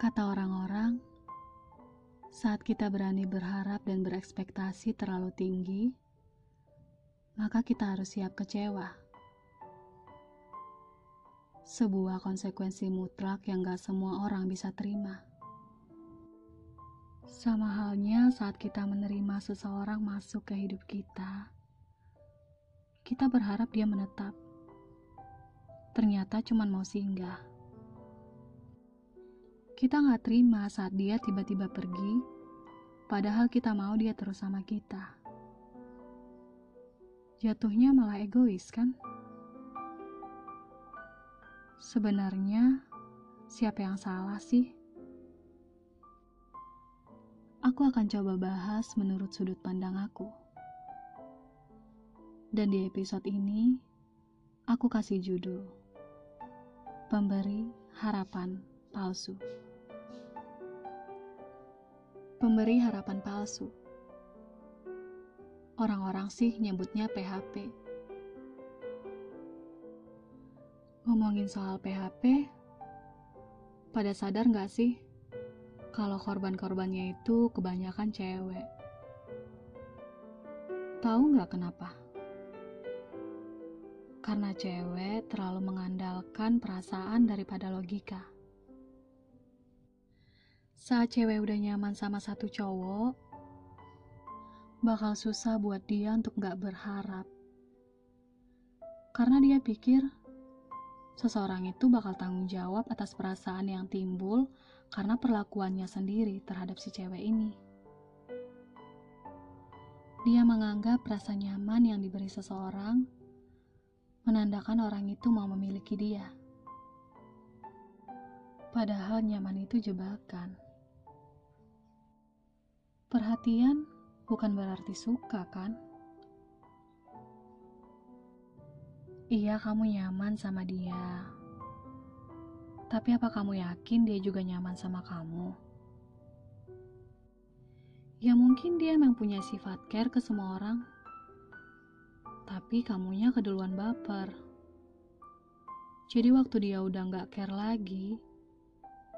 Kata orang-orang, saat kita berani berharap dan berekspektasi terlalu tinggi, maka kita harus siap kecewa. Sebuah konsekuensi mutlak yang gak semua orang bisa terima. Sama halnya saat kita menerima seseorang masuk ke hidup kita, kita berharap dia menetap. Ternyata cuma mau singgah. Kita nggak terima saat dia tiba-tiba pergi, padahal kita mau dia terus sama kita. Jatuhnya malah egois, kan? Sebenarnya, siapa yang salah sih? Aku akan coba bahas menurut sudut pandang aku. Dan di episode ini, aku kasih judul Pemberi Harapan Palsu. Pemberi harapan palsu. Orang-orang sih nyebutnya PHP. Ngomongin soal PHP, pada sadar nggak sih kalau korban-korbannya itu kebanyakan cewek? Tahu nggak kenapa? Karena cewek terlalu mengandalkan perasaan daripada logika. Saat cewek udah nyaman sama satu cowok, bakal susah buat dia untuk gak berharap. Karena dia pikir seseorang itu bakal tanggung jawab atas perasaan yang timbul karena perlakuannya sendiri terhadap si cewek ini. Dia menganggap rasa nyaman yang diberi seseorang menandakan orang itu mau memiliki dia. Padahal nyaman itu jebakan. Perhatian bukan berarti suka, kan? Iya, kamu nyaman sama dia. Tapi apa kamu yakin dia juga nyaman sama kamu? Ya mungkin dia memang punya sifat care ke semua orang. Tapi kamunya keduluan baper. Jadi waktu dia udah gak care lagi,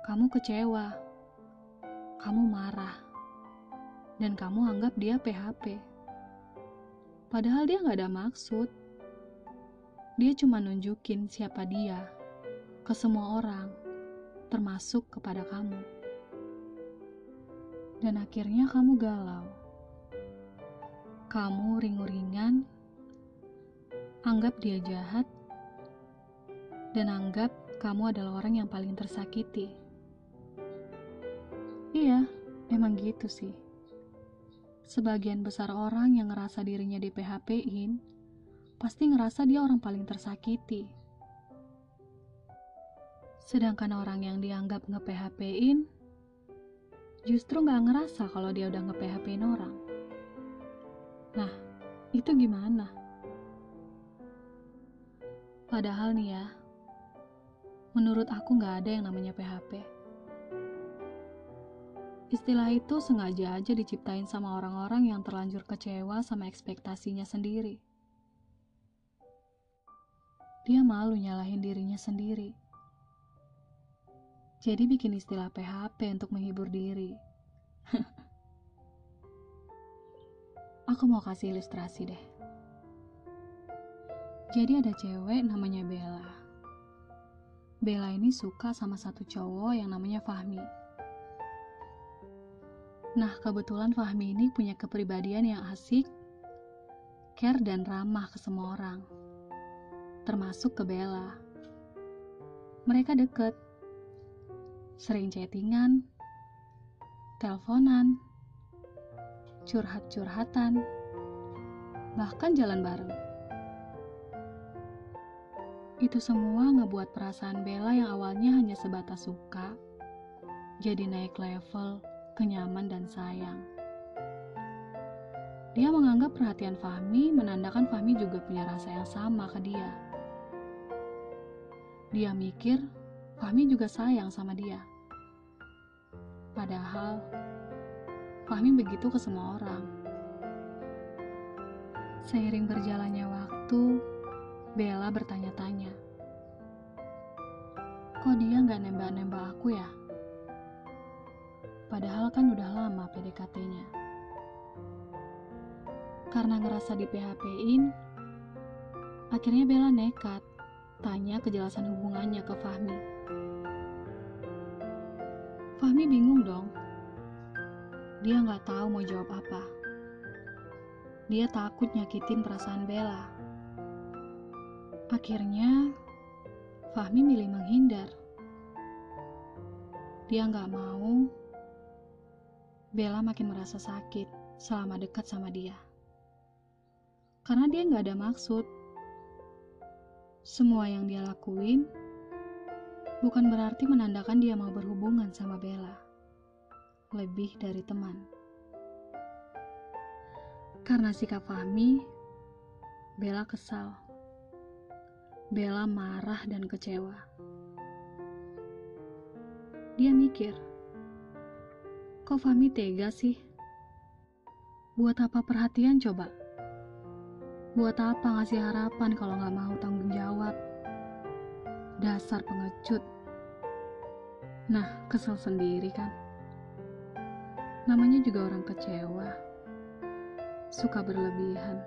kamu kecewa. Kamu marah dan kamu anggap dia PHP. Padahal dia nggak ada maksud. Dia cuma nunjukin siapa dia ke semua orang, termasuk kepada kamu. Dan akhirnya kamu galau. Kamu ringu-ringan, anggap dia jahat, dan anggap kamu adalah orang yang paling tersakiti. Iya, emang gitu sih. Sebagian besar orang yang ngerasa dirinya di PHP-in, pasti ngerasa dia orang paling tersakiti. Sedangkan orang yang dianggap nge-PHP-in, justru nggak ngerasa kalau dia udah nge-PHP-in orang. Nah, itu gimana? Padahal nih ya, menurut aku nggak ada yang namanya PHP. Istilah itu sengaja aja diciptain sama orang-orang yang terlanjur kecewa sama ekspektasinya sendiri. Dia malu nyalahin dirinya sendiri. Jadi bikin istilah PHP untuk menghibur diri. Aku mau kasih ilustrasi deh. Jadi ada cewek namanya Bella. Bella ini suka sama satu cowok yang namanya Fahmi. Nah, kebetulan Fahmi ini punya kepribadian yang asik, care dan ramah ke semua orang, termasuk ke Bella. Mereka deket, sering chattingan, teleponan, curhat-curhatan, bahkan jalan bareng. Itu semua ngebuat perasaan Bella yang awalnya hanya sebatas suka, jadi naik level kenyaman dan sayang. Dia menganggap perhatian Fahmi menandakan Fahmi juga punya rasa yang sama ke dia. Dia mikir Fahmi juga sayang sama dia. Padahal Fahmi begitu ke semua orang. Seiring berjalannya waktu, Bella bertanya-tanya. Kok dia nggak nembak-nembak aku ya? Padahal kan udah lama PDKT-nya. Karena ngerasa di PHP-in, akhirnya Bella nekat tanya kejelasan hubungannya ke Fahmi. Fahmi bingung dong. Dia nggak tahu mau jawab apa. Dia takut nyakitin perasaan Bella. Akhirnya, Fahmi milih menghindar. Dia nggak mau Bella makin merasa sakit selama dekat sama dia. Karena dia nggak ada maksud. Semua yang dia lakuin bukan berarti menandakan dia mau berhubungan sama Bella. Lebih dari teman. Karena sikap Fahmi, Bella kesal. Bella marah dan kecewa. Dia mikir, kok Fahmi tega sih? Buat apa perhatian coba? Buat apa ngasih harapan kalau nggak mau tanggung jawab? Dasar pengecut. Nah, kesel sendiri kan? Namanya juga orang kecewa. Suka berlebihan.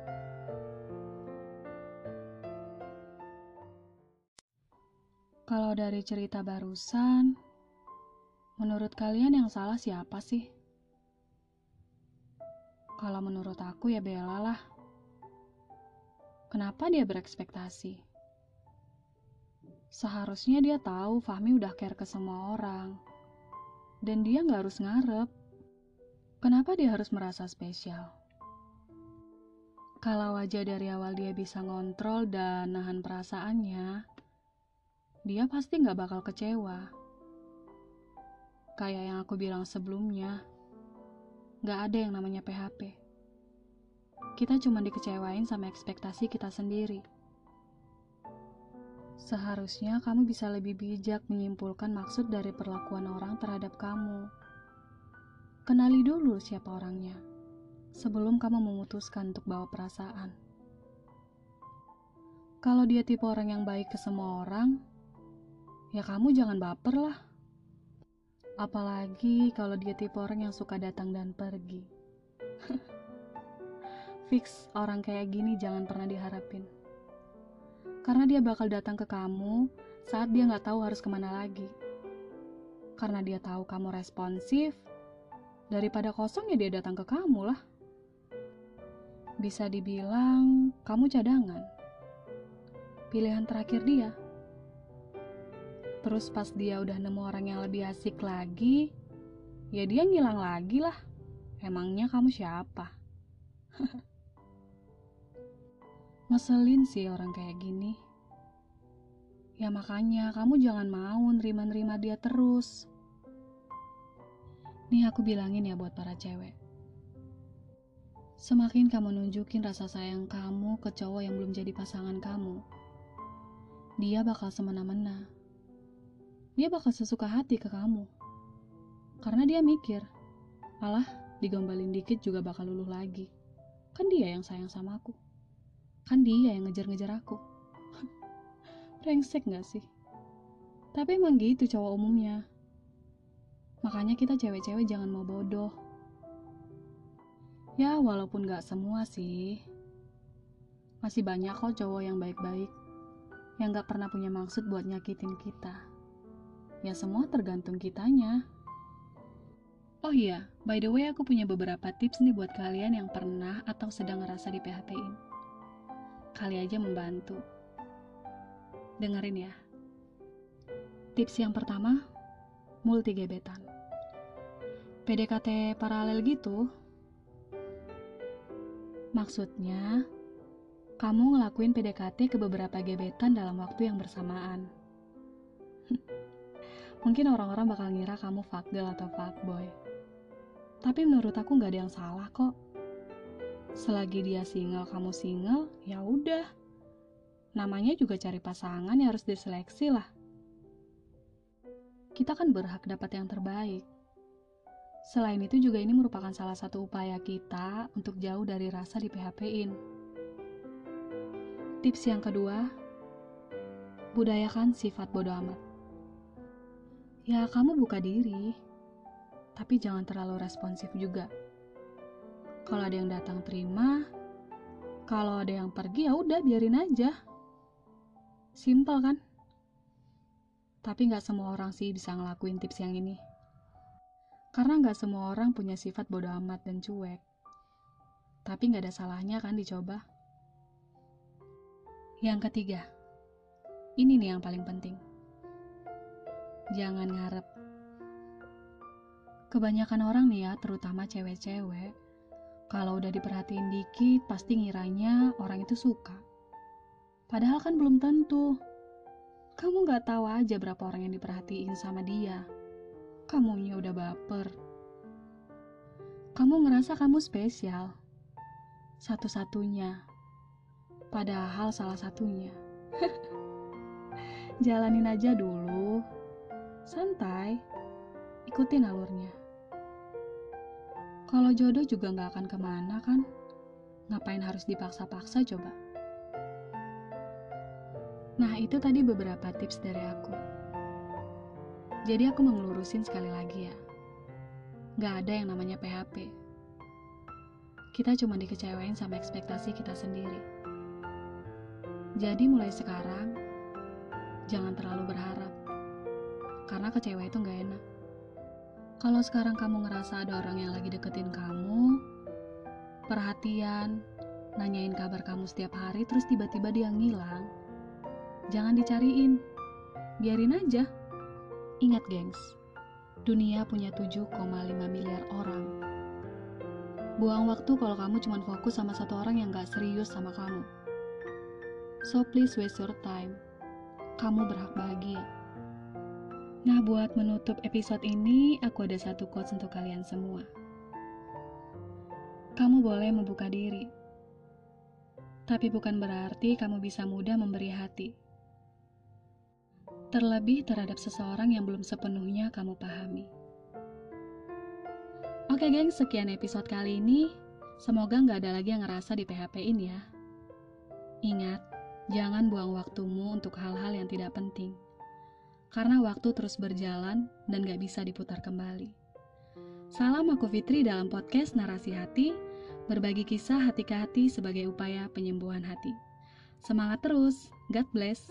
Kalau dari cerita barusan, menurut kalian yang salah siapa sih? Kalau menurut aku ya Bella lah. Kenapa dia berekspektasi? Seharusnya dia tahu Fahmi udah care ke semua orang. Dan dia nggak harus ngarep. Kenapa dia harus merasa spesial? Kalau aja dari awal dia bisa ngontrol dan nahan perasaannya, dia pasti nggak bakal kecewa. Kayak yang aku bilang sebelumnya, nggak ada yang namanya PHP. Kita cuma dikecewain sama ekspektasi kita sendiri. Seharusnya kamu bisa lebih bijak menyimpulkan maksud dari perlakuan orang terhadap kamu. Kenali dulu siapa orangnya, sebelum kamu memutuskan untuk bawa perasaan. Kalau dia tipe orang yang baik ke semua orang, ya kamu jangan baper lah. Apalagi kalau dia tipe orang yang suka datang dan pergi. Fix, orang kayak gini jangan pernah diharapin. Karena dia bakal datang ke kamu saat dia nggak tahu harus ke mana lagi. Karena dia tahu kamu responsif, daripada kosong ya dia datang ke kamu lah. Bisa dibilang kamu cadangan. Pilihan terakhir dia. Terus pas dia udah nemu orang yang lebih asik lagi, ya dia ngilang lagi lah. Emangnya kamu siapa? Ngeselin sih orang kayak gini. Ya makanya kamu jangan mau nerima-nerima dia terus. Nih aku bilangin ya buat para cewek. Semakin kamu nunjukin rasa sayang kamu ke cowok yang belum jadi pasangan kamu, dia bakal semena-mena. Dia bakal sesuka hati ke kamu. Karena dia mikir, alah digombalin dikit juga bakal luluh lagi. Kan dia yang sayang sama aku. Kan dia yang ngejar-ngejar aku. Brengsek gak sih? Tapi emang gitu cowok umumnya. Makanya kita cewek-cewek jangan mau bodoh. Ya walaupun gak semua sih. Masih banyak kok cowok yang baik-baik. Yang gak pernah punya maksud buat nyakitin kita. Ya semua tergantung kitanya. Oh iya, by the way aku punya beberapa tips nih buat kalian yang pernah atau sedang ngerasa di PHP-in kali aja membantu. Dengerin ya. Tips yang pertama, multi gebetan. PDKT paralel gitu. Maksudnya, kamu ngelakuin PDKT ke beberapa gebetan dalam waktu yang bersamaan. Mungkin orang-orang bakal ngira kamu fuckgirl atau fuckboy. Tapi menurut aku nggak ada yang salah kok. Selagi dia single kamu single ya udah. Namanya juga cari pasangan ya harus diseleksi lah. Kita kan berhak dapat yang terbaik. Selain itu juga ini merupakan salah satu upaya kita untuk jauh dari rasa di PHP-in tips yang kedua budayakan sifat bodoh amat ya kamu buka diri tapi jangan terlalu responsif juga. Kalau ada yang datang terima, kalau ada yang pergi ya udah biarin aja. Simple kan? Tapi nggak semua orang sih bisa ngelakuin tips yang ini. Karena nggak semua orang punya sifat bodoh amat dan cuek. Tapi nggak ada salahnya kan dicoba. Yang ketiga, ini nih yang paling penting. Jangan ngarep. Kebanyakan orang nih ya, terutama cewek-cewek, kalau udah diperhatiin dikit, pasti ngiranya orang itu suka. Padahal kan belum tentu. Kamu gak tahu aja berapa orang yang diperhatiin sama dia. Kamunya udah baper. Kamu ngerasa kamu spesial. Satu-satunya. Padahal salah satunya. Jalanin aja dulu. Santai. Ikutin alurnya. Kalau jodoh juga nggak akan ke mana kan? Ngapain harus dipaksa-paksa coba? Nah itu tadi beberapa tips dari aku. Jadi aku mengelurusin sekali lagi ya. Nggak ada yang namanya PHP. Kita cuma dikecewain sama ekspektasi kita sendiri. Jadi mulai sekarang, jangan terlalu berharap. Karena kecewa itu nggak enak. Kalau sekarang kamu ngerasa ada orang yang lagi deketin kamu, perhatian, nanyain kabar kamu setiap hari, terus tiba-tiba dia ngilang, jangan dicariin, biarin aja. Ingat gengs, dunia punya 7,5 miliar orang. Buang waktu kalau kamu cuma fokus sama satu orang yang gak serius sama kamu. So please waste your time. Kamu berhak bahagia. Nah, buat menutup episode ini, aku ada satu quotes untuk kalian semua. Kamu boleh membuka diri, tapi bukan berarti kamu bisa mudah memberi hati. Terlebih terhadap seseorang yang belum sepenuhnya kamu pahami. Oke geng, sekian episode kali ini. Semoga nggak ada lagi yang ngerasa di PHP-in ya. Ingat, jangan buang waktumu untuk hal-hal yang tidak penting karena waktu terus berjalan dan gak bisa diputar kembali. Salam aku Fitri dalam podcast Narasi Hati, berbagi kisah hati ke hati sebagai upaya penyembuhan hati. Semangat terus, God bless.